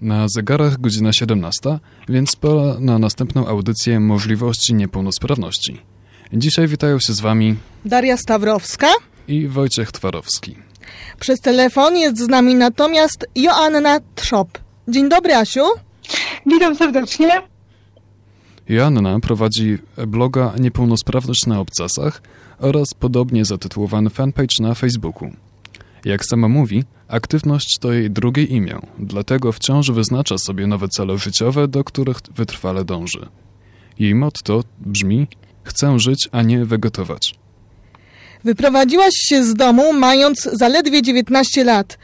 Na zegarach godzina 17, więc pora na następną audycję Możliwości Niepełnosprawności. Dzisiaj witają się z Wami Daria Stawrowska i Wojciech Twarowski. Przez telefon jest z nami natomiast Joanna Trzop. Dzień dobry, Asiu. Witam serdecznie. Joanna prowadzi bloga Niepełnosprawność na obcasach oraz podobnie zatytułowany fanpage na Facebooku. Jak sama mówi, aktywność to jej drugie imię, dlatego wciąż wyznacza sobie nowe cele życiowe, do których wytrwale dąży. Jej motto brzmi: Chcę żyć, a nie wegetować. Wyprowadziłaś się z domu mając zaledwie 19 lat.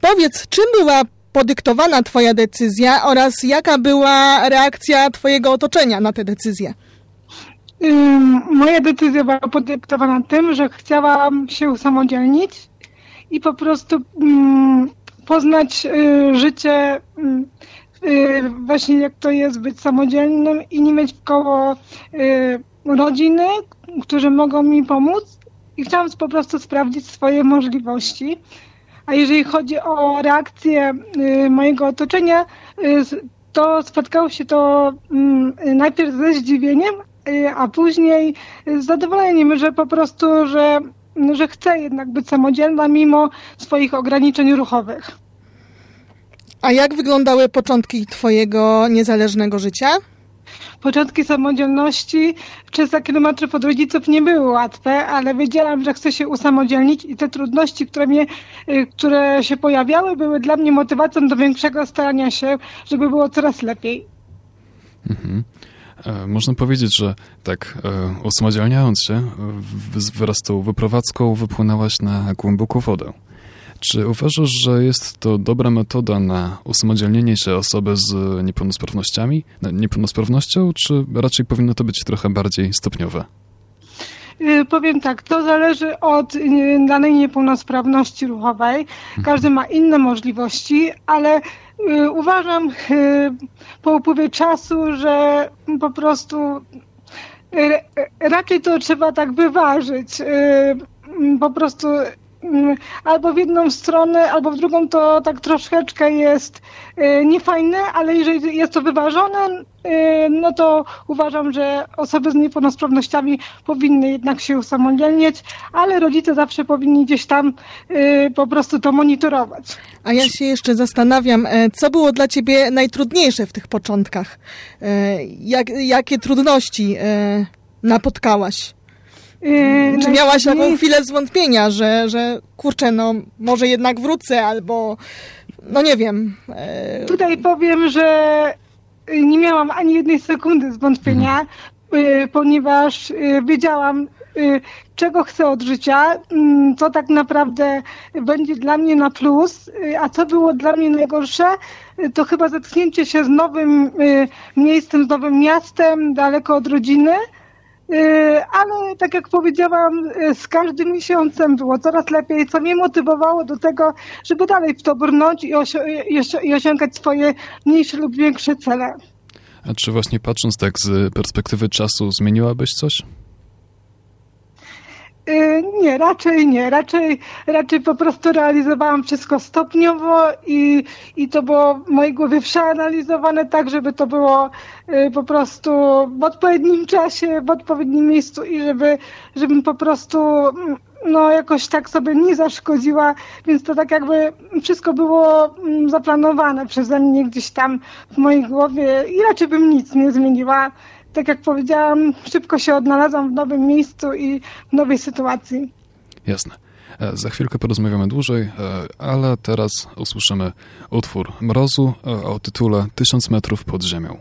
Powiedz, czym była podyktowana Twoja decyzja oraz jaka była reakcja Twojego otoczenia na tę decyzję? Moja decyzja była podyktowana tym, że chciałam się usamodzielnić i po prostu um, poznać y, życie y, właśnie jak to jest być samodzielnym i nie mieć koło y, rodziny, którzy mogą mi pomóc i chciałam po prostu sprawdzić swoje możliwości. A jeżeli chodzi o reakcję mojego otoczenia, to spotkało się to mm, najpierw ze zdziwieniem, a później z zadowoleniem, że po prostu, że że chce jednak być samodzielna mimo swoich ograniczeń ruchowych. A jak wyglądały początki Twojego niezależnego życia? Początki samodzielności 300 kilometrów od rodziców nie były łatwe, ale wiedziałam, że chcę się usamodzielnić i te trudności, które, mnie, y, które się pojawiały, były dla mnie motywacją do większego starania się, żeby było coraz lepiej. Mhm. E, można powiedzieć, że tak e, usamodzielniając się wraz z tą wyprowadzką wypłynęłaś na głęboką wodę. Czy uważasz, że jest to dobra metoda na usamodzielnienie się osoby z niepełnosprawnościami, niepełnosprawnością, czy raczej powinno to być trochę bardziej stopniowe? Y, powiem tak, to zależy od danej niepełnosprawności ruchowej. Mhm. Każdy ma inne możliwości, ale uważam po upływie czasu, że po prostu raczej to trzeba tak wyważyć. Po prostu albo w jedną stronę, albo w drugą to tak troszeczkę jest y, niefajne, ale jeżeli jest to wyważone, y, no to uważam, że osoby z niepełnosprawnościami powinny jednak się usamodzielniać, ale rodzice zawsze powinni gdzieś tam y, po prostu to monitorować. A ja się jeszcze zastanawiam, e, co było dla ciebie najtrudniejsze w tych początkach? E, jak, jakie trudności e, napotkałaś? Yy, Czy miałaś taką chwilę zwątpienia, że, że kurczę, no może jednak wrócę, albo no nie wiem. Yy. Tutaj powiem, że nie miałam ani jednej sekundy zwątpienia, yy, ponieważ yy, wiedziałam, yy, czego chcę od życia, mm, co tak naprawdę będzie dla mnie na plus, a co było dla mnie najgorsze, to chyba zetknięcie się z nowym miejscem, z nowym miastem, daleko od rodziny. Y, ale tak jak powiedziałam, y, z każdym miesiącem było coraz lepiej, co mnie motywowało do tego, żeby dalej w to brnąć i, i osiągać swoje mniejsze lub większe cele. A czy właśnie patrząc tak z perspektywy czasu, zmieniłabyś coś? Y, nie, raczej nie. Raczej, raczej po prostu realizowałam wszystko stopniowo i, i to było w mojej głowie przeanalizowane tak, żeby to było y, po prostu w odpowiednim czasie, w odpowiednim miejscu i żeby, żebym po prostu mm, no jakoś tak sobie nie zaszkodziła, więc to tak jakby wszystko było mm, zaplanowane przeze mnie gdzieś tam w mojej głowie i raczej bym nic nie zmieniła tak jak powiedziałam, szybko się odnalazłam w nowym miejscu i w nowej sytuacji. Jasne. E, za chwilkę porozmawiamy dłużej, e, ale teraz usłyszymy utwór Mrozu e, o tytule Tysiąc metrów pod ziemią.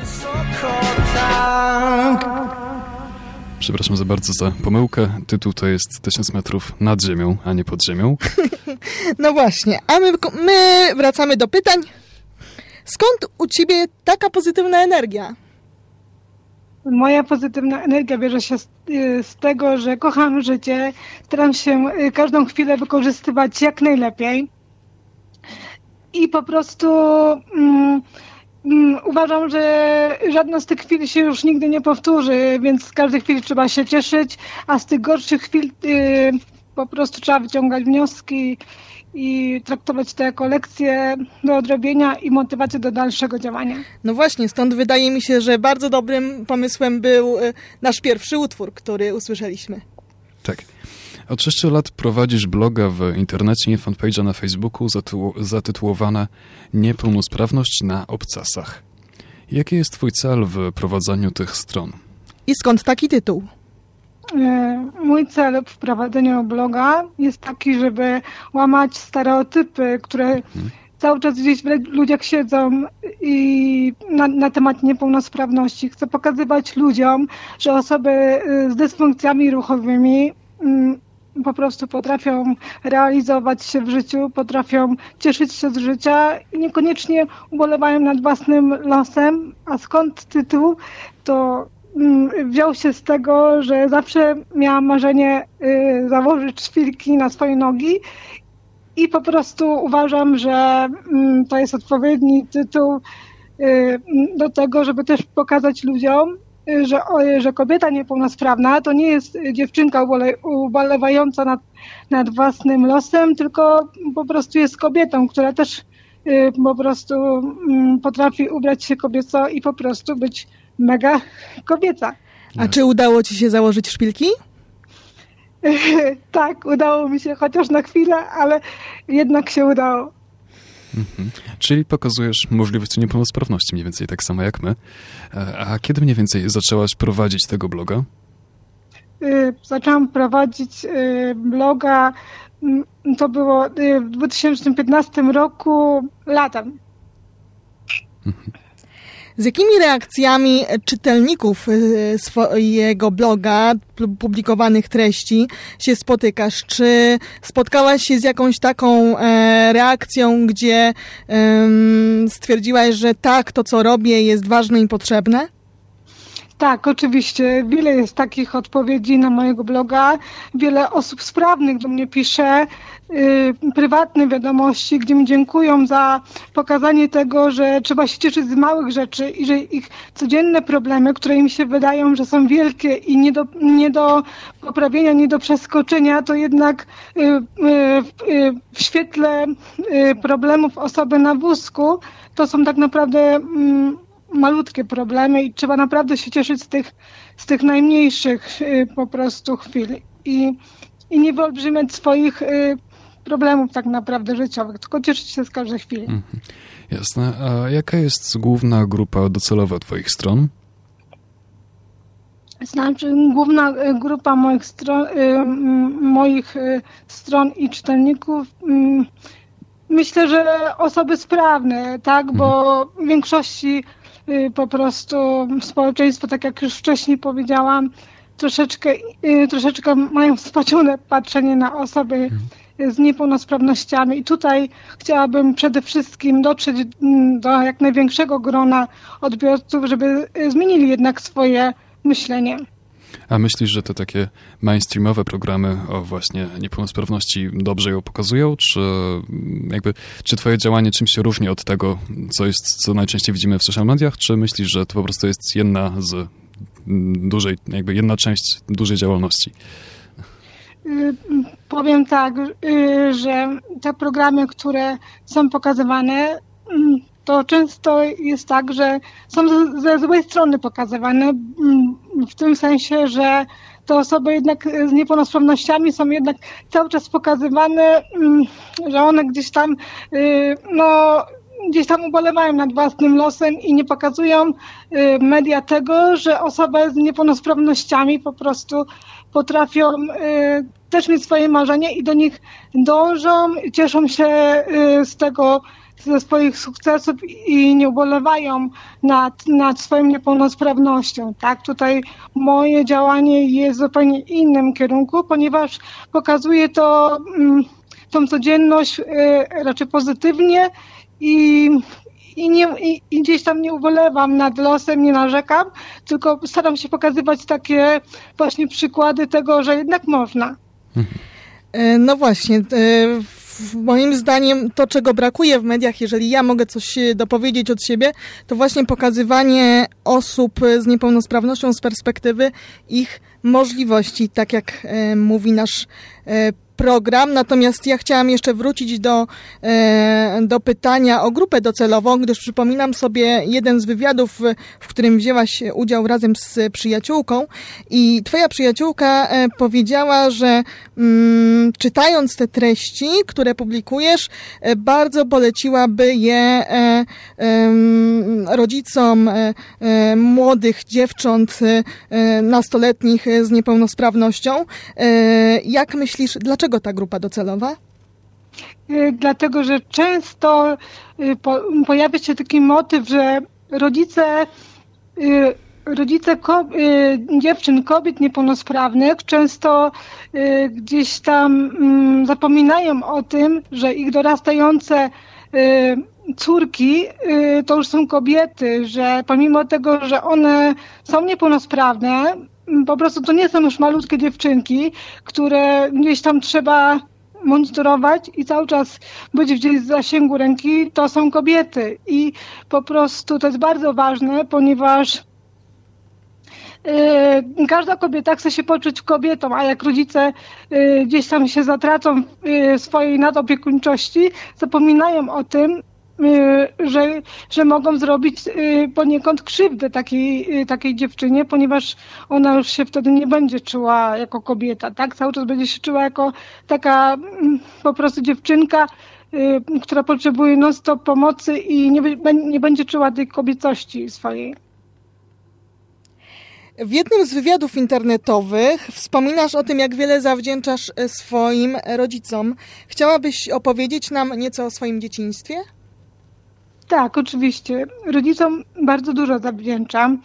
Wysoko tak Przepraszam za bardzo za pomyłkę. Tytuł to jest Tysiąc metrów nad ziemią, a nie pod ziemią. no właśnie, a my, my wracamy do pytań. Skąd u ciebie taka pozytywna energia? Moja pozytywna energia bierze się z, y, z, tego, że kocham życie, staram się y, każdą chwilę wykorzystywać jak najlepiej i po prostu Mm, uważam, że żadna z tych chwil się już nigdy nie powtórzy, więc z każdej chwili trzeba się cieszyć, a z tych gorszych chwil yy, po prostu trzeba wyciągać wnioski i traktować to jako lekcję do odrobienia i motywację do dalszego działania. No właśnie, stąd wydaje mi się, że bardzo dobrym pomysłem był y, nasz pierwszy utwór, który usłyszeliśmy. Tak. Od 6 lat prowadzisz bloga w internecie i fanpage'a na Facebooku zatytułowane Niepełnosprawność na obcasach. Jaki jest Twój cel w prowadzeniu tych stron? I skąd taki tytuł? E, mój cel w prowadzeniu bloga jest taki, żeby łamać stereotypy, które hmm. cały czas gdzieś w ludziach siedzą i na, na, temat niepełnosprawności. Chcę pokazywać ludziom, że osoby y, z dysfunkcjami ruchowymi mm, po prostu potrafią realizować się w życiu, potrafią cieszyć się z życia i niekoniecznie ubolewają nad własnym losem. A skąd tytuł? To mm, wziął się z tego, że zawsze miałam marzenie y, założyć szpilki na swoje nogi i po prostu uważam, że mm, to jest odpowiedni tytuł y, do tego, żeby też pokazać ludziom, że, że kobieta niepełnosprawna to nie jest dziewczynka ubolewająca nad, nad własnym losem, tylko po prostu jest kobietą, która też y, po prostu mm, potrafi ubrać się kobieco i po prostu być mega kobieca. A czy udało ci się założyć szpilki? tak, udało mi się, chociaż na chwilę, ale jednak się udało. Mhm. Czyli pokazujesz możliwości niepełnosprawności mniej więcej tak samo jak my. E, a kiedy mniej więcej zaczęłaś prowadzić tego bloga? Y, zaczęłam prowadzić y, bloga, mm, to było y, w 2015 roku latem. Mhm. Z jakimi reakcjami czytelników y, swojego bloga, publikowanych treści się spotykasz? Czy spotkałaś się z jakąś taką e, reakcją, gdzie stwierdziłaś, że tak, to co robię jest ważne i potrzebne? Tak, oczywiście. Wiele jest takich odpowiedzi na mojego bloga. Wiele osób sprawnych do mnie pisze, prywatne wiadomości, gdzie mi dziękują za pokazanie tego, że trzeba się cieszyć z małych rzeczy i że ich codzienne problemy, które im się wydają, że są wielkie i nie do, nie do poprawienia, nie do przeskoczenia, to jednak yy, yy, w świetle y, problemów osoby na wózku to są tak naprawdę mm, malutkie problemy i trzeba naprawdę się cieszyć z tych, z tych najmniejszych y, po prostu chwil. I, i nie wyolbrzymiać swoich y, problemów tak naprawdę życiowych, tylko cieszyć się z każdej chwili. Mhm. Jasne. A jaka jest główna grupa docelowa Twoich stron? Znaczy, główna y, grupa moich stron, moich stron i czytelników myślę, że osoby sprawne, tak, bo w większości Y, po prostu społeczeństwo, tak jak już wcześniej powiedziałam, troszeczkę, y, troszeczkę mają spaczone patrzenie na osoby z niepełnosprawnościami. I tutaj chciałabym przede wszystkim dotrzeć mm, do jak największego grona odbiorców, żeby zmienili jednak swoje myślenie. A myślisz, że te takie mainstreamowe programy o właśnie niepełnosprawności dobrze ją pokazują? Czy jakby, czy twoje działanie czymś się różni od tego, co jest, co najczęściej widzimy w social mediach? Czy myślisz, że to po prostu jest jedna z dużej, jakby jedna część dużej działalności? Y, powiem tak, y, że te programy, które są pokazywane, mm, to często jest tak, że są ze złej strony pokazywane, mm, w tym sensie, że te osoby jednak z niepełnosprawnościami są jednak cały czas pokazywane, mm, że one gdzieś tam, y, no, gdzieś tam ubolewają nad własnym losem i nie pokazują media tego, że osoby z niepełnosprawnościami po prostu potrafią y, też mieć swoje marzenia i do nich dążą, cieszą się z tego, ze swoich sukcesów i nie ubolewają nad, nad swoją niepełnosprawnością. Tak, tutaj moje działanie jest w zupełnie innym kierunku, ponieważ pokazuje to mm, tą codzienność y, raczej pozytywnie i, i, nie, i, i, gdzieś tam nie ubolewam nad losem, nie narzekam, tylko staram się pokazywać takie właśnie przykłady tego, że jednak można. E, no właśnie, e, moim zdaniem to, czego brakuje w mediach, jeżeli ja mogę coś dopowiedzieć od siebie, to właśnie pokazywanie osób z niepełnosprawnością z perspektywy ich możliwości, tak jak mówi nasz program, natomiast ja chciałam jeszcze wrócić do, e, do pytania o grupę docelową, gdyż przypominam sobie jeden z wywiadów, w którym wzięłaś udział razem z przyjaciółką i twoja przyjaciółka e, powiedziała, że mm, czytając te treści, które publikujesz, e, bardzo poleciłaby je rodzicom młodych dziewcząt nastoletnich z niepełnosprawnością. Jak myślisz, dlaczego Dlaczego ta grupa docelowa? Y, dlatego, że często y, pojawia się taki motyw, że rodzice y, rodzice ko dziewczyn, kobiet niepełnosprawnych często gdzieś tam mm, zapominają o tym, że ich dorastające córki to już są kobiety, że pomimo tego, że one są niepełnosprawne, po prostu to nie są już malutkie dziewczynki, które gdzieś tam trzeba monitorować i cały czas być gdzieś w zasięgu ręki, to są kobiety. I po prostu to jest bardzo ważne, ponieważ Yy, każda kobieta chce się poczuć kobietą, a jak rodzice yy, gdzieś tam się zatracą w yy, swojej nadopiekuńczości, zapominają o tym, Y, że, że mogą zrobić y, poniekąd krzywdę takiej, y, takiej dziewczynie, ponieważ ona już się wtedy nie będzie czuła jako kobieta, tak? Cały czas będzie się czuła jako taka mm, po prostu dziewczynka, która potrzebuje non-stop pomocy i nie, nie będzie czuła tej kobiecości swojej. W jednym z wywiadów internetowych wspominasz o tym, jak wiele zawdzięczasz swoim rodzicom. Chciałabyś opowiedzieć nam nieco o swoim dzieciństwie? Tak, oczywiście. Rodzicom bardzo dużo zawdzięczam.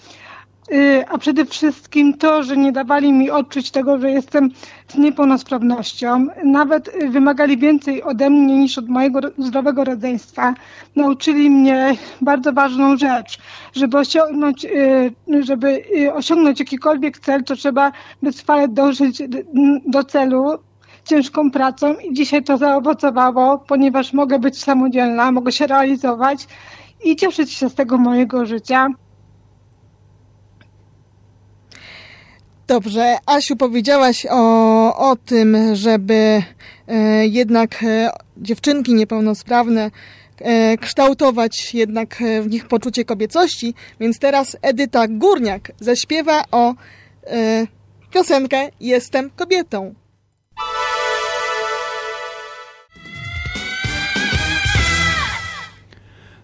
Y, a przede wszystkim to, że nie dawali mi odczuć tego, że jestem z niepełnosprawnością. Nawet wymagali więcej ode mnie niż od mojego zdrowego rodzeństwa. Nauczyli mnie bardzo ważną rzecz. Żeby osiągnąć, y, żeby y, osiągnąć jakikolwiek cel, to trzeba wytrwale dążyć do celu, ciężką pracą i dzisiaj to zaowocowało, ponieważ mogę być samodzielna, mogę się realizować i cieszyć się z tego mojego życia. Dobrze, Asiu, powiedziałaś o, o tym, żeby e, jednak e, dziewczynki niepełnosprawne e, kształtować jednak e, w nich poczucie kobiecości, więc teraz Edyta Górniak zaśpiewa o e, piosenkę Jestem kobietą.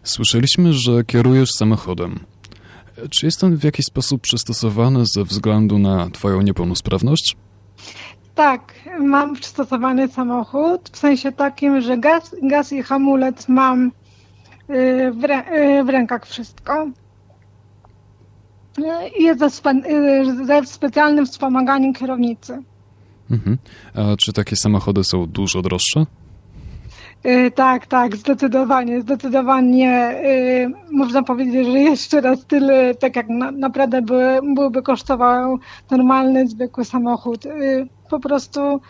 Słyszeliśmy, że kierujesz samochodem. Czy jest on w jakiś sposób przystosowany ze względu na Twoją niepełnosprawność? Tak, mam przystosowany samochód, w sensie takim, że gaz, gaz i hamulec mam y, w, rę, y, w rękach wszystko. I jest ze, y, ze specjalnym wspomaganiem kierownicy. Mhm. A czy takie samochody są dużo droższe? Yy, tak, tak, zdecydowanie, zdecydowanie yy, można powiedzieć, że jeszcze raz tyle, tak jak na, naprawdę by, byłby kosztował normalny, zwykły samochód. Yy, po prostu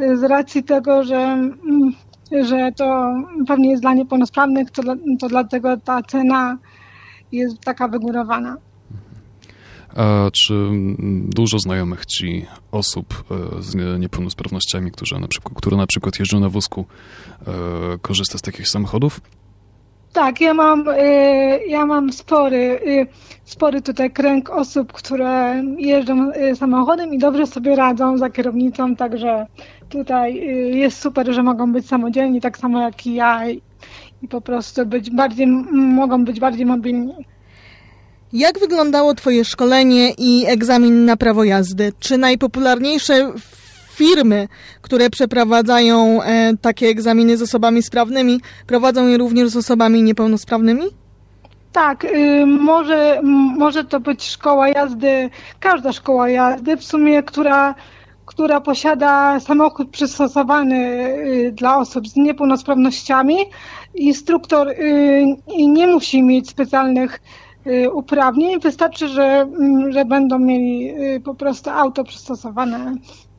y, z racji tego, że, mm, że to pewnie jest dla niepełnosprawnych, to, to dlatego ta cena jest taka wygórowana. A czy dużo znajomych ci osób e, z niepełnosprawnościami, które na przykład, które na przykład jeżdżą na wózku, e, korzysta z takich samochodów? Tak, ja mam, e, ja mam spory, spory tutaj kręg osób, które jeżdżą samochodem i dobrze sobie radzą za kierownicą, także tutaj jest super, że mogą być samodzielni, tak samo jak i ja i po prostu być bardziej, mogą być bardziej mobilni. Jak wyglądało Twoje szkolenie i egzamin na prawo jazdy? Czy najpopularniejsze firmy, które przeprowadzają e, takie egzaminy z osobami sprawnymi, prowadzą je również z osobami niepełnosprawnymi? Tak, y, może, może to być szkoła jazdy, każda szkoła jazdy w sumie, która, która posiada samochód przystosowany y, dla osób z niepełnosprawnościami. Instruktor y, nie musi mieć specjalnych uprawnień. Wystarczy, że, mm, że będą mieli y, po prostu auto przystosowane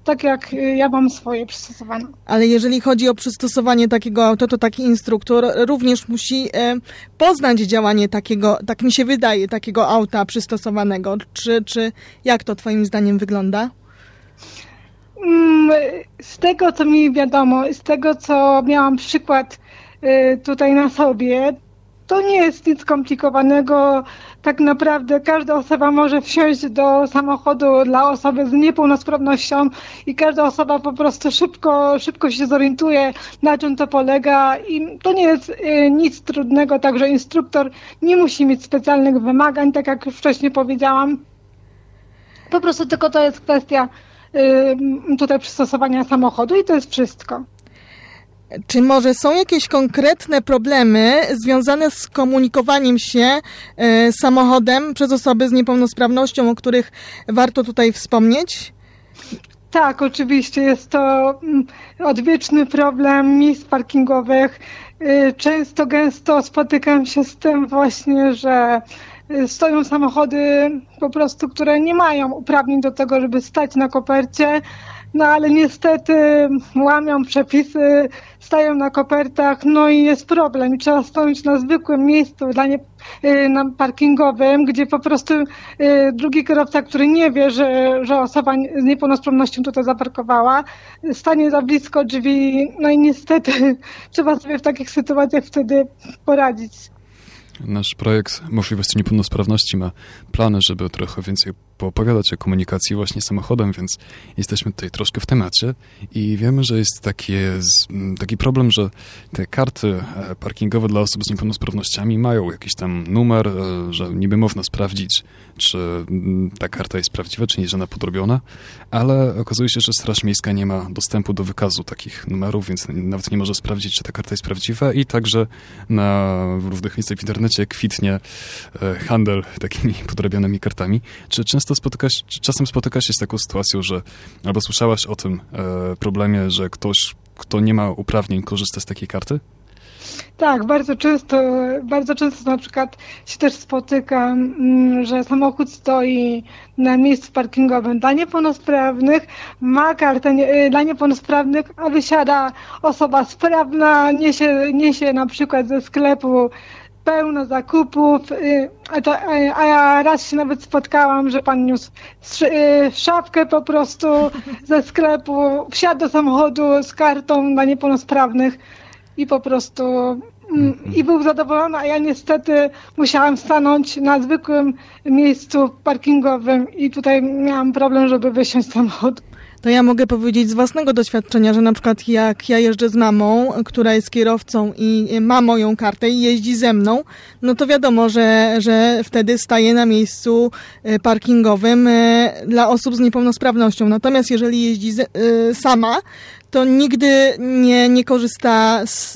tak jak ja mam swoje przystosowane. Ale jeżeli chodzi o przystosowanie takiego auta, to taki instruktor również musi e, poznać działanie takiego, tak mi się wydaje, takiego auta przystosowanego. Czy, czy jak to twoim zdaniem wygląda? Mm, z tego, co mi wiadomo, z tego, co miałam przykład y, tutaj na sobie, to nie jest nic skomplikowanego. Tak naprawdę każda osoba może wsiąść do samochodu dla osoby z niepełnosprawnością i każda osoba po prostu szybko, szybko się zorientuje, na czym to polega i to nie jest y, nic trudnego, także instruktor nie musi mieć specjalnych wymagań, tak jak wcześniej powiedziałam. Po prostu tylko to jest kwestia y, tutaj przystosowania samochodu i to jest wszystko. Czy może są jakieś konkretne problemy związane z komunikowaniem się e, samochodem przez osoby z niepełnosprawnością, o których warto tutaj wspomnieć? Tak, oczywiście. Jest to mm, odwieczny problem miejsc parkingowych. Y, często, gęsto spotykam się z tym właśnie, że y, stoją samochody po prostu, które nie mają uprawnień do tego, żeby stać na kopercie, no ale niestety łamią przepisy, stają na kopertach, no i jest problem. Trzeba stanąć na zwykłym miejscu dla nie, y, na parkingowym, gdzie po prostu y, drugi kierowca, który nie wie, że, że osoba z niepełnosprawnością tutaj zaparkowała, stanie za blisko drzwi, no i niestety trzeba sobie w takich sytuacjach wtedy poradzić. Nasz projekt Możliwości Niepełnosprawności ma plany, żeby trochę więcej poopowiadać o komunikacji właśnie samochodem, więc jesteśmy tutaj troszkę w temacie i wiemy, że jest takie, taki problem, że te karty e, parkingowe dla osób z niepełnosprawnościami mają jakiś tam numer, e, że niby można sprawdzić, czy ta karta jest prawdziwa, czy nie, że ona podrobiona, ale okazuje się, że Straż Miejska nie ma dostępu do wykazu takich numerów, więc nawet nie może sprawdzić, czy ta karta jest prawdziwa i także na różnych miejscach w internecie kwitnie e, handel takimi podrobionymi kartami. Czy często spotykasz, czasem spotykasz się z taką sytuacją, że albo słyszałaś o tym e, problemie, że ktoś, kto nie ma uprawnień, korzysta z takiej karty? Tak, bardzo często, bardzo często na przykład się też spotykam, mm, że samochód stoi na miejscu parkingowym dla niepełnosprawnych, ma kartę y, dla niepełnosprawnych, a wysiada osoba sprawna, niesie, niesie na przykład ze sklepu pełno zakupów, y, a, to, a ja raz się nawet spotkałam, że pan niósł y, szafkę po prostu ze sklepu, wsiadł do samochodu z kartą dla niepełnosprawnych i po prostu mm, i był zadowolony, a ja niestety musiałam stanąć na zwykłym miejscu parkingowym i tutaj miałam problem, żeby wysiąść z samochodu to ja mogę powiedzieć z własnego doświadczenia, że na przykład jak ja jeżdżę z mamą, która jest kierowcą i ma moją kartę i jeździ ze mną, no to wiadomo, że, że wtedy staje na miejscu e, parkingowym e, dla osób z niepełnosprawnością. Natomiast jeżeli jeździ e, sama, to nigdy nie, nie korzysta z,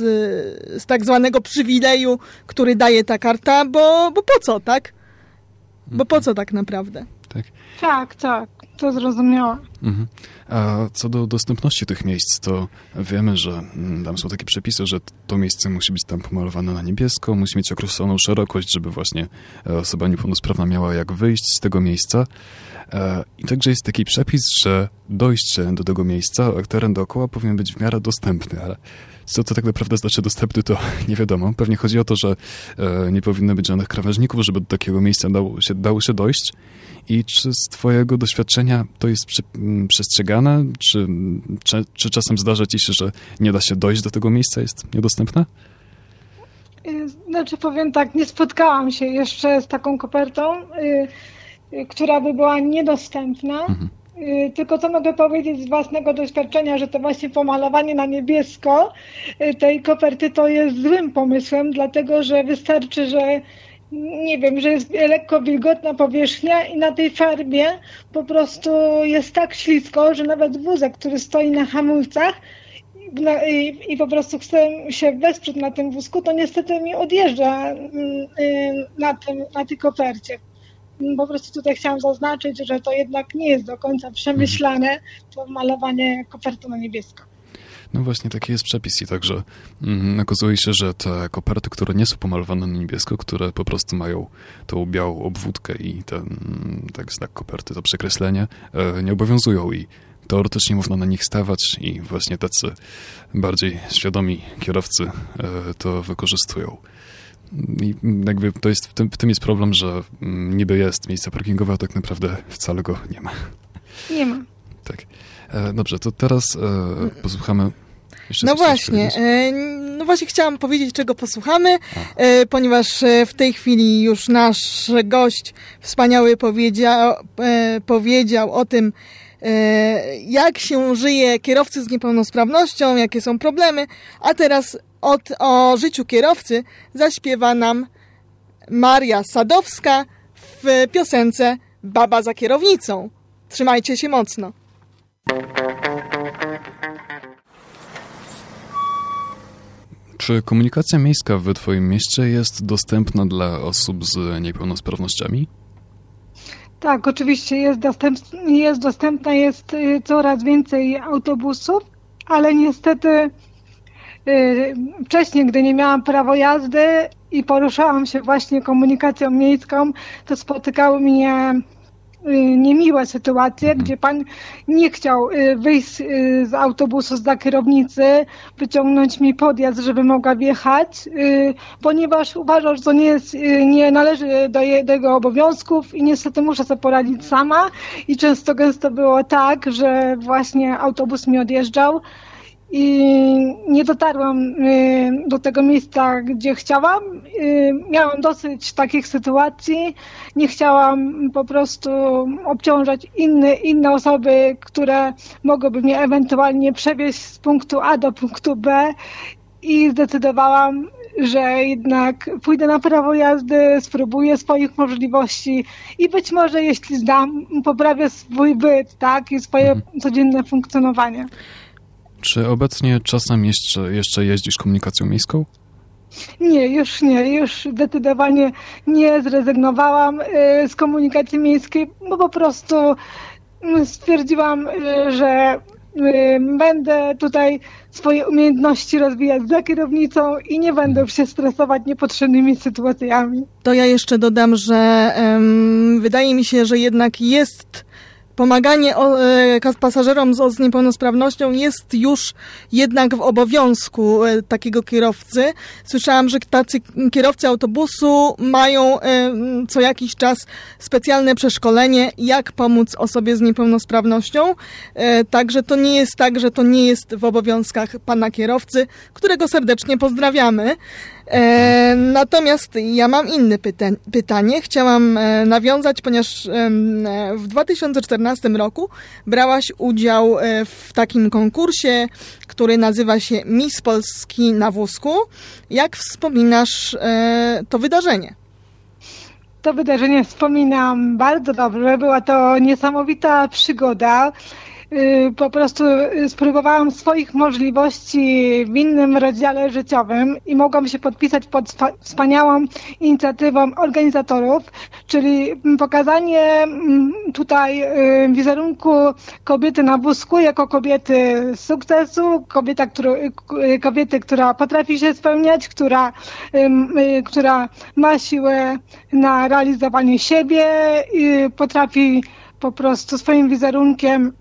z tak zwanego przywileju, który daje ta karta, bo, bo po co, tak? Bo po co tak naprawdę? Tak, tak, tak to zrozumiałam. Mhm. A co do dostępności tych miejsc, to wiemy, że mm, tam są takie przepisy, że to miejsce musi być tam pomalowane na niebiesko, musi mieć określoną szerokość, żeby właśnie e, osoba niepełnosprawna miała jak wyjść z tego miejsca. E, I także jest taki przepis, że dojście do tego miejsca, teren dookoła powinien być w miarę dostępny, ale co to tak naprawdę znaczy dostępny, to nie wiadomo. Pewnie chodzi o to, że e, nie powinno być żadnych krawężników, żeby do takiego miejsca dało się, dało się dojść. I czy z Twojego doświadczenia to jest przy, przestrzegane? Czy, czy, czy, czasem zdarza Ci się, że nie da się dojść do tego miejsca, jest niedostępne? Y, znaczy powiem tak, nie spotkałam się jeszcze z taką kopertą, y, y, która by była niedostępna. Mhm. Tylko co mogę powiedzieć z własnego doświadczenia, że to właśnie pomalowanie na niebiesko tej koperty to jest złym pomysłem, dlatego że wystarczy, że nie wiem, że jest lekko wilgotna powierzchnia i na tej farbie po prostu jest tak ślisko, że nawet wózek, który stoi na hamulcach i, i, po prostu chcę się wesprzeć na tym wózku, to niestety mi odjeżdża mm, y, na, tym, na tej kopercie po prostu tutaj chciałam zaznaczyć, że to jednak nie jest do końca przemyślane, to malowanie koperty na niebiesko. No właśnie, taki jest przepis i także mm, okazuje się, że te koperty, które nie są pomalowane na niebiesko, które po prostu mają tą białą obwódkę i ten tak znak koperty, to przekreślenie, nie obowiązują i teoretycznie można na nich stawać i właśnie tacy bardziej świadomi kierowcy e, to wykorzystują. I jakby to jest, w tym, w tym jest problem, że mm, niby jest miejsce parkingowe, a tak naprawdę wcale go nie ma. Nie ma. E, dobrze, to teraz e, posłuchamy jeszcze no właśnie, e, no właśnie chciałam powiedzieć, czego posłuchamy, ponieważ w tej chwili już nasz gość wspaniały powiedział, powiedział o tym, jak się żyje kierowcy z niepełnosprawnością, jakie są problemy, a teraz od, o życiu kierowcy zaśpiewa nam Maria Sadowska w piosence Baba za kierownicą. Trzymajcie się mocno. Czy komunikacja miejska w Twoim mieście jest dostępna dla osób z niepełnosprawnościami? Tak, oczywiście jest, dostęp, jest dostępna, jest y, coraz więcej autobusów, ale niestety y, wcześniej, gdy nie miałam prawa jazdy i poruszałam się właśnie komunikacją miejską, to spotykały mnie niemiłe sytuacje, mhm. gdzie pan nie chciał y, wyjść y, z autobusu za kierownicy, wyciągnąć mi podjazd, żeby mogła wjechać, ponieważ uważał, że to nie, jest, nie należy do jego obowiązków i niestety muszę sobie poradzić sama i często gęsto było tak, że właśnie autobus mi odjeżdżał i nie dotarłam y, do tego miejsca, gdzie chciałam. Y, miałam dosyć takich sytuacji. Nie chciałam po prostu obciążać inne, inne osoby, które mogłyby mnie ewentualnie przewieźć z punktu A do punktu B i zdecydowałam, że jednak pójdę na prawo jazdy, spróbuję swoich możliwości i być może jeśli zdam, poprawię swój byt, tak, i swoje mhm. codzienne funkcjonowanie. Czy obecnie czasem jeszcze, jeszcze jeździsz komunikacją miejską? Nie, już nie, już zdecydowanie nie zrezygnowałam y, z komunikacji miejskiej, bo po prostu mm, stwierdziłam, y, że y, będę tutaj swoje umiejętności rozwijać za kierownicą i nie będę się stresować niepotrzebnymi sytuacjami. To ja jeszcze dodam, że um, wydaje mi się, że jednak jest pomaganie e, pasażerom z, niepełnosprawnością jest już jednak w obowiązku e, takiego kierowcy. Słyszałam, że tacy kierowcy autobusu mają e, co jakiś czas specjalne przeszkolenie, jak pomóc osobie z niepełnosprawnością. Także to nie jest tak, że to nie jest w obowiązkach pana kierowcy, którego serdecznie pozdrawiamy. E, natomiast ja mam inne pyta pytanie. Chciałam e, nawiązać, ponieważ e, w 2014 roku brałaś udział e, w takim konkursie, który nazywa się Miss Polski na wózku. Jak wspominasz e, to wydarzenie? To wydarzenie wspominam bardzo dobrze. Była to niesamowita przygoda. Y, po prostu y, spróbowałam swoich możliwości w innym rozdziale życiowym i mogłam się podpisać pod wspaniałą inicjatywą organizatorów, czyli pokazanie mm, tutaj y, wizerunku kobiety na wózku jako kobiety sukcesu, kobieta, którą, kobiety, która potrafi się spełniać, która, która ma siłę na realizowanie siebie, potrafi po prostu swoim wizerunkiem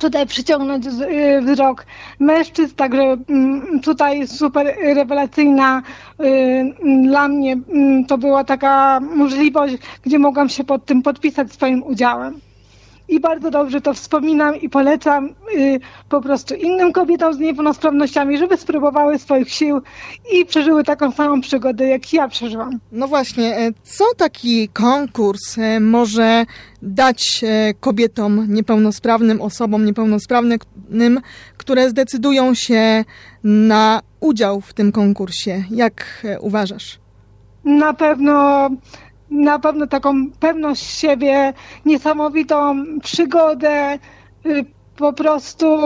tutaj przyciągnąć y, wzrok mężczyzn, także mm, tutaj super rewelacyjna y, dla mnie mm, to była taka możliwość, gdzie mogłam się pod tym podpisać swoim udziałem i bardzo dobrze to wspominam i polecam y, po prostu innym kobietom z niepełnosprawnościami, żeby spróbowały swoich sił i przeżyły taką samą przygodę, jak ja przeżyłam. No właśnie, e, co taki konkurs e, może dać e, kobietom niepełnosprawnym, osobom niepełnosprawnym, które zdecydują się na udział w tym konkursie? Jak uważasz? Na pewno na pewno taką pewność siebie, niesamowitą przygodę, y, po prostu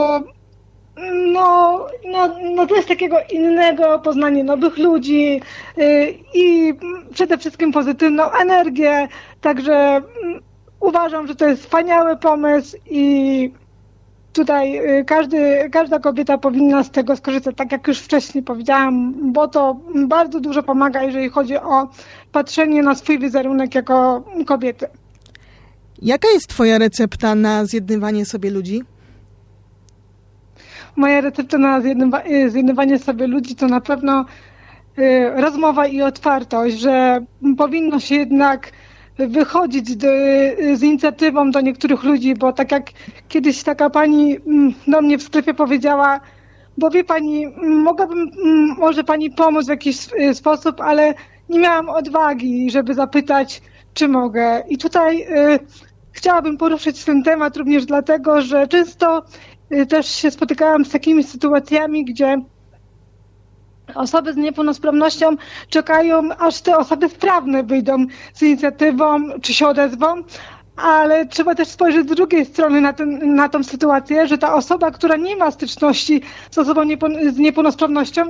no, no, no to jest takiego innego poznanie nowych ludzi y, i przede wszystkim pozytywną energię, także mm, uważam, że to jest wspaniały pomysł i tutaj y, każdy, każda kobieta powinna z tego skorzystać, tak jak już wcześniej powiedziałam, bo to bardzo dużo pomaga, jeżeli chodzi o patrzenie na swój wizerunek jako kobiety. Jaka jest Twoja recepta na zjednywanie sobie ludzi? Moja recepta na zjednywanie sobie ludzi to na pewno y, rozmowa i otwartość, że powinno się jednak wychodzić do, z inicjatywą do niektórych ludzi, bo tak jak kiedyś taka pani mm, do mnie w sklepie powiedziała, bo wie pani, mogłabym mm, może pani pomóc w jakiś y, sposób, ale nie miałam odwagi, żeby zapytać, czy mogę. I tutaj y, chciałabym poruszyć ten temat również dlatego, że często y, też się spotykałam z takimi sytuacjami, gdzie osoby z niepełnosprawnością czekają, aż te osoby sprawne wyjdą z inicjatywą, czy się odezwą, ale trzeba też spojrzeć z drugiej strony na, ten, na tą sytuację, że ta osoba, która nie ma styczności z osobą z niepełnosprawnością,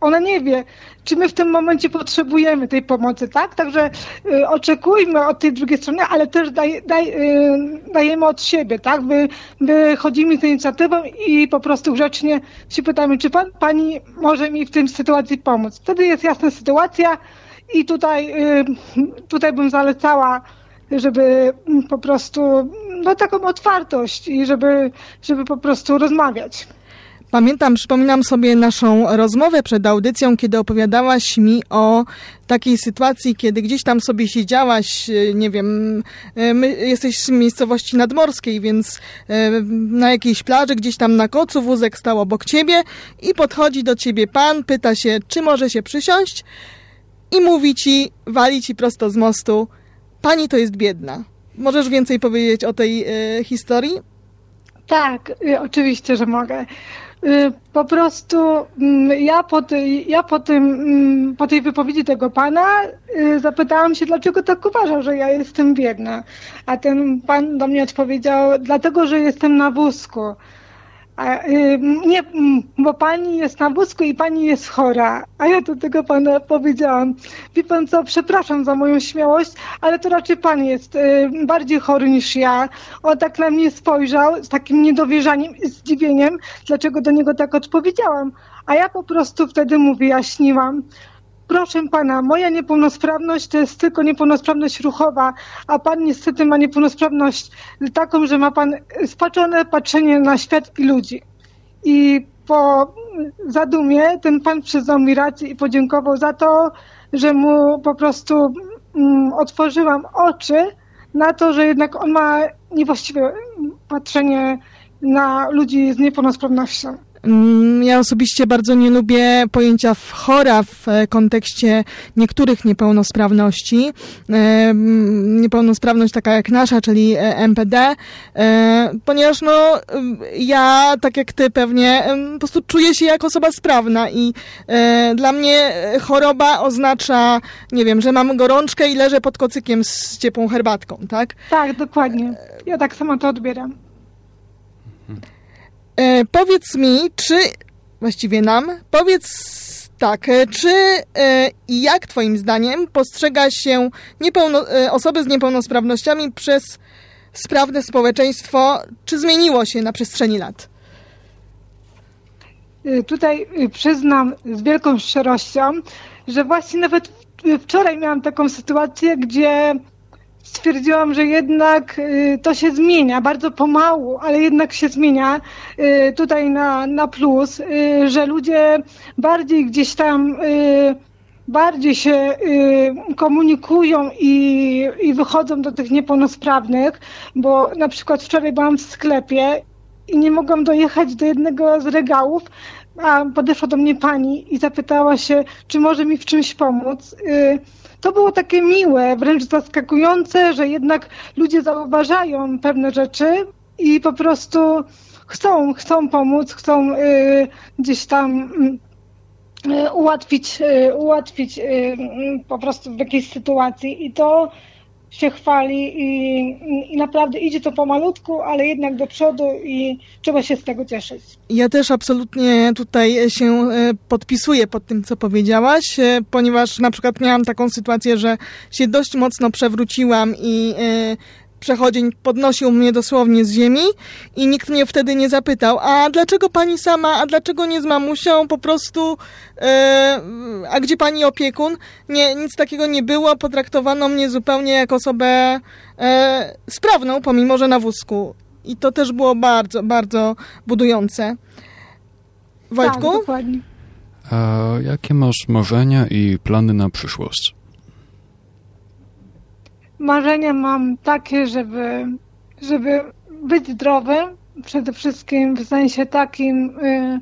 ona nie wie, czy my w tym momencie potrzebujemy tej pomocy, tak? Także y, oczekujmy od tej drugiej strony, ale też daj, daj, y, dajemy od siebie, tak? Wy, wychodzimy z inicjatywą i po prostu grzecznie się pytamy, czy pan, pani może mi w tej sytuacji pomóc. Wtedy jest jasna sytuacja i tutaj, y, tutaj bym zalecała żeby po prostu, no taką otwartość i żeby, żeby po prostu rozmawiać. Pamiętam, przypominam sobie naszą rozmowę przed audycją, kiedy opowiadałaś mi o takiej sytuacji, kiedy gdzieś tam sobie siedziałaś, e, nie wiem, e, jesteś z miejscowości nadmorskiej, więc e, na jakiejś plaży, gdzieś tam na kocu wózek stał obok ciebie i podchodzi do ciebie pan, pyta się, czy może się przysiąść i mówi ci, wali ci prosto z mostu, pani to jest biedna. Możesz więcej powiedzieć o tej e, historii? Tak, oczywiście, że mogę. Y, po prostu mm, ja po, tej, ja po, tym, mm, po tej wypowiedzi tego pana y, zapytałam się, dlaczego tak uważa, że ja jestem biedna. A ten pan do mnie odpowiedział, dlatego, że jestem na wózku. A, y, nie, bo pani jest na wózku i pani jest chora. A ja do tego pana powiedziałam, wie pan co, przepraszam za moją śmiałość, ale to raczej pan jest y, bardziej chory niż ja. On tak na mnie spojrzał z takim niedowierzaniem i zdziwieniem, dlaczego do niego tak odpowiedziałam. A ja po prostu wtedy mu wyjaśniłam, Proszę pana, moja niepełnosprawność to jest tylko niepełnosprawność ruchowa, a pan niestety ma niepełnosprawność taką, że ma pan spaczone patrzenie na świat i ludzi. I po zadumie ten pan przyznał mi rację i podziękował za to, że mu po prostu mm, otworzyłam oczy na to, że jednak on ma niewłaściwe patrzenie na ludzi z niepełnosprawnością. Mm, ja osobiście bardzo nie lubię pojęcia chora w e, kontekście niektórych niepełnosprawności. E, mm, niepełnosprawność taka jak nasza, czyli e, MPD, ponieważ no, ja, tak jak ty pewnie, po prostu czuję się jako osoba sprawna i dla mnie choroba oznacza, nie wiem, że mam gorączkę i leżę pod kocykiem z ciepłą herbatką, tak? Tak, dokładnie. Ja tak samo to odbieram. E, powiedz mi, czy, właściwie nam, powiedz tak, e, czy e, i jak twoim zdaniem postrzega się niepełno, e, osoby z niepełnosprawnościami przez sprawne społeczeństwo, czy zmieniło się na przestrzeni lat? E, tutaj e, przyznam z wielką szczerością, że właśnie nawet wczoraj miałam taką sytuację, gdzie stwierdziłam, że jednak y, to się zmienia, bardzo pomału, ale jednak się zmienia y, tutaj na, na plus, y, że ludzie bardziej gdzieś tam bardziej się komunikują i, i wychodzą do tych niepełnosprawnych, bo na przykład wczoraj byłam w sklepie i nie mogłam dojechać do jednego z regałów, a podeszła do mnie pani i zapytała się, czy może mi w czymś pomóc to było takie miłe, wręcz zaskakujące, że jednak ludzie zauważają pewne rzeczy i po prostu chcą, chcą pomóc, chcą y, gdzieś tam y, ułatwić, y, ułatwić y, po prostu w jakiejś sytuacji. I to się chwali i, i naprawdę idzie to pomalutku, ale jednak do przodu i trzeba się z tego cieszyć. Ja też absolutnie tutaj się e, podpisuję pod tym, co powiedziałaś, e, ponieważ na przykład miałam taką sytuację, że się dość mocno przewróciłam i e, przechodzień podnosił mnie dosłownie z ziemi i nikt mnie wtedy nie zapytał, a dlaczego pani sama, a dlaczego nie z mamusią, po prostu, e, a gdzie pani opiekun? Nie, nic takiego nie było, potraktowano mnie zupełnie jak osobę e, sprawną, pomimo, że na wózku. I to też było bardzo, bardzo budujące. Wojtku? Tak, dokładnie. A jakie masz marzenia i plany na przyszłość? Marzenia mam takie, żeby, żeby być zdrowym, przede wszystkim w sensie takim, y,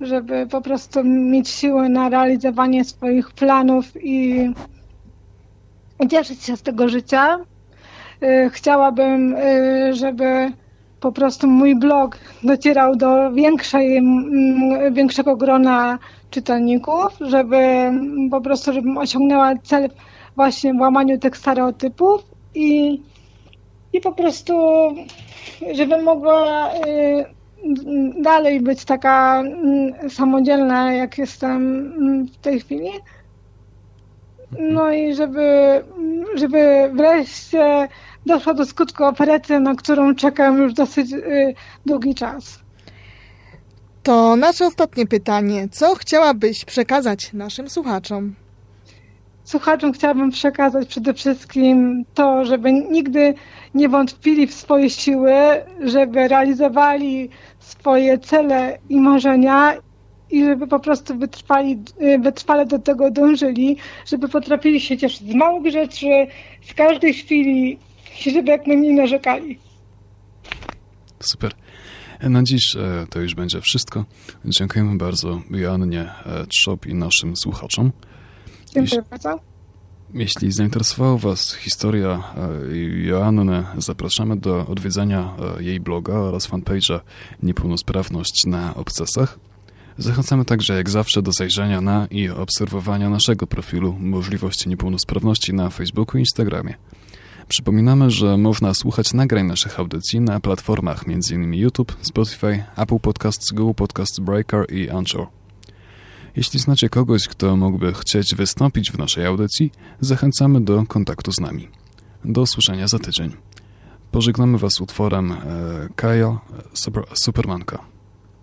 żeby po prostu mieć siłę na realizowanie swoich planów i cieszyć się z tego życia. Y, chciałabym, y, żeby po prostu mój blog docierał do większej, większego grona czytelników, żeby po prostu, żebym osiągnęła cel właśnie w łamaniu tych stereotypów i, i po prostu, żebym mogła y, dalej być taka y, samodzielna, jak jestem y, w tej chwili. No i żeby, żeby wreszcie doszła do skutku operacja, na którą czekam już dosyć y, długi czas. To nasze ostatnie pytanie. Co chciałabyś przekazać naszym słuchaczom? Słuchaczom chciałabym przekazać przede wszystkim to, żeby nigdy nie wątpili w swoje siły, żeby realizowali swoje cele i marzenia i żeby po prostu wytrwali, y, wytrwale do tego dążyli, żeby potrafili się cieszyć z małych rzeczy, z każdej chwili, żeby jak najmniej narzekali. Super. Na dziś e, to już będzie wszystko. Dziękujemy bardzo Joannie e, Trzop i naszym słuchaczom. Dziękuję. Jeśli zainteresowała Was historia e, Joanny, zapraszamy do odwiedzenia jej bloga oraz fanpage'a Niepełnosprawność na obcasach. Zachęcamy także jak zawsze do zajrzenia na i obserwowania naszego profilu Możliwości Niepełnosprawności na Facebooku i Instagramie. Przypominamy, że można słuchać nagrań naszych audycji na platformach m.in. YouTube, Spotify, Apple Podcasts, Google Podcasts, Breaker i Anchor. Jeśli znacie kogoś, kto mógłby chcieć wystąpić w naszej audycji, zachęcamy do kontaktu z nami. Do usłyszenia za tydzień. Pożegnamy Was utworem e, Kajo Super, Supermanka.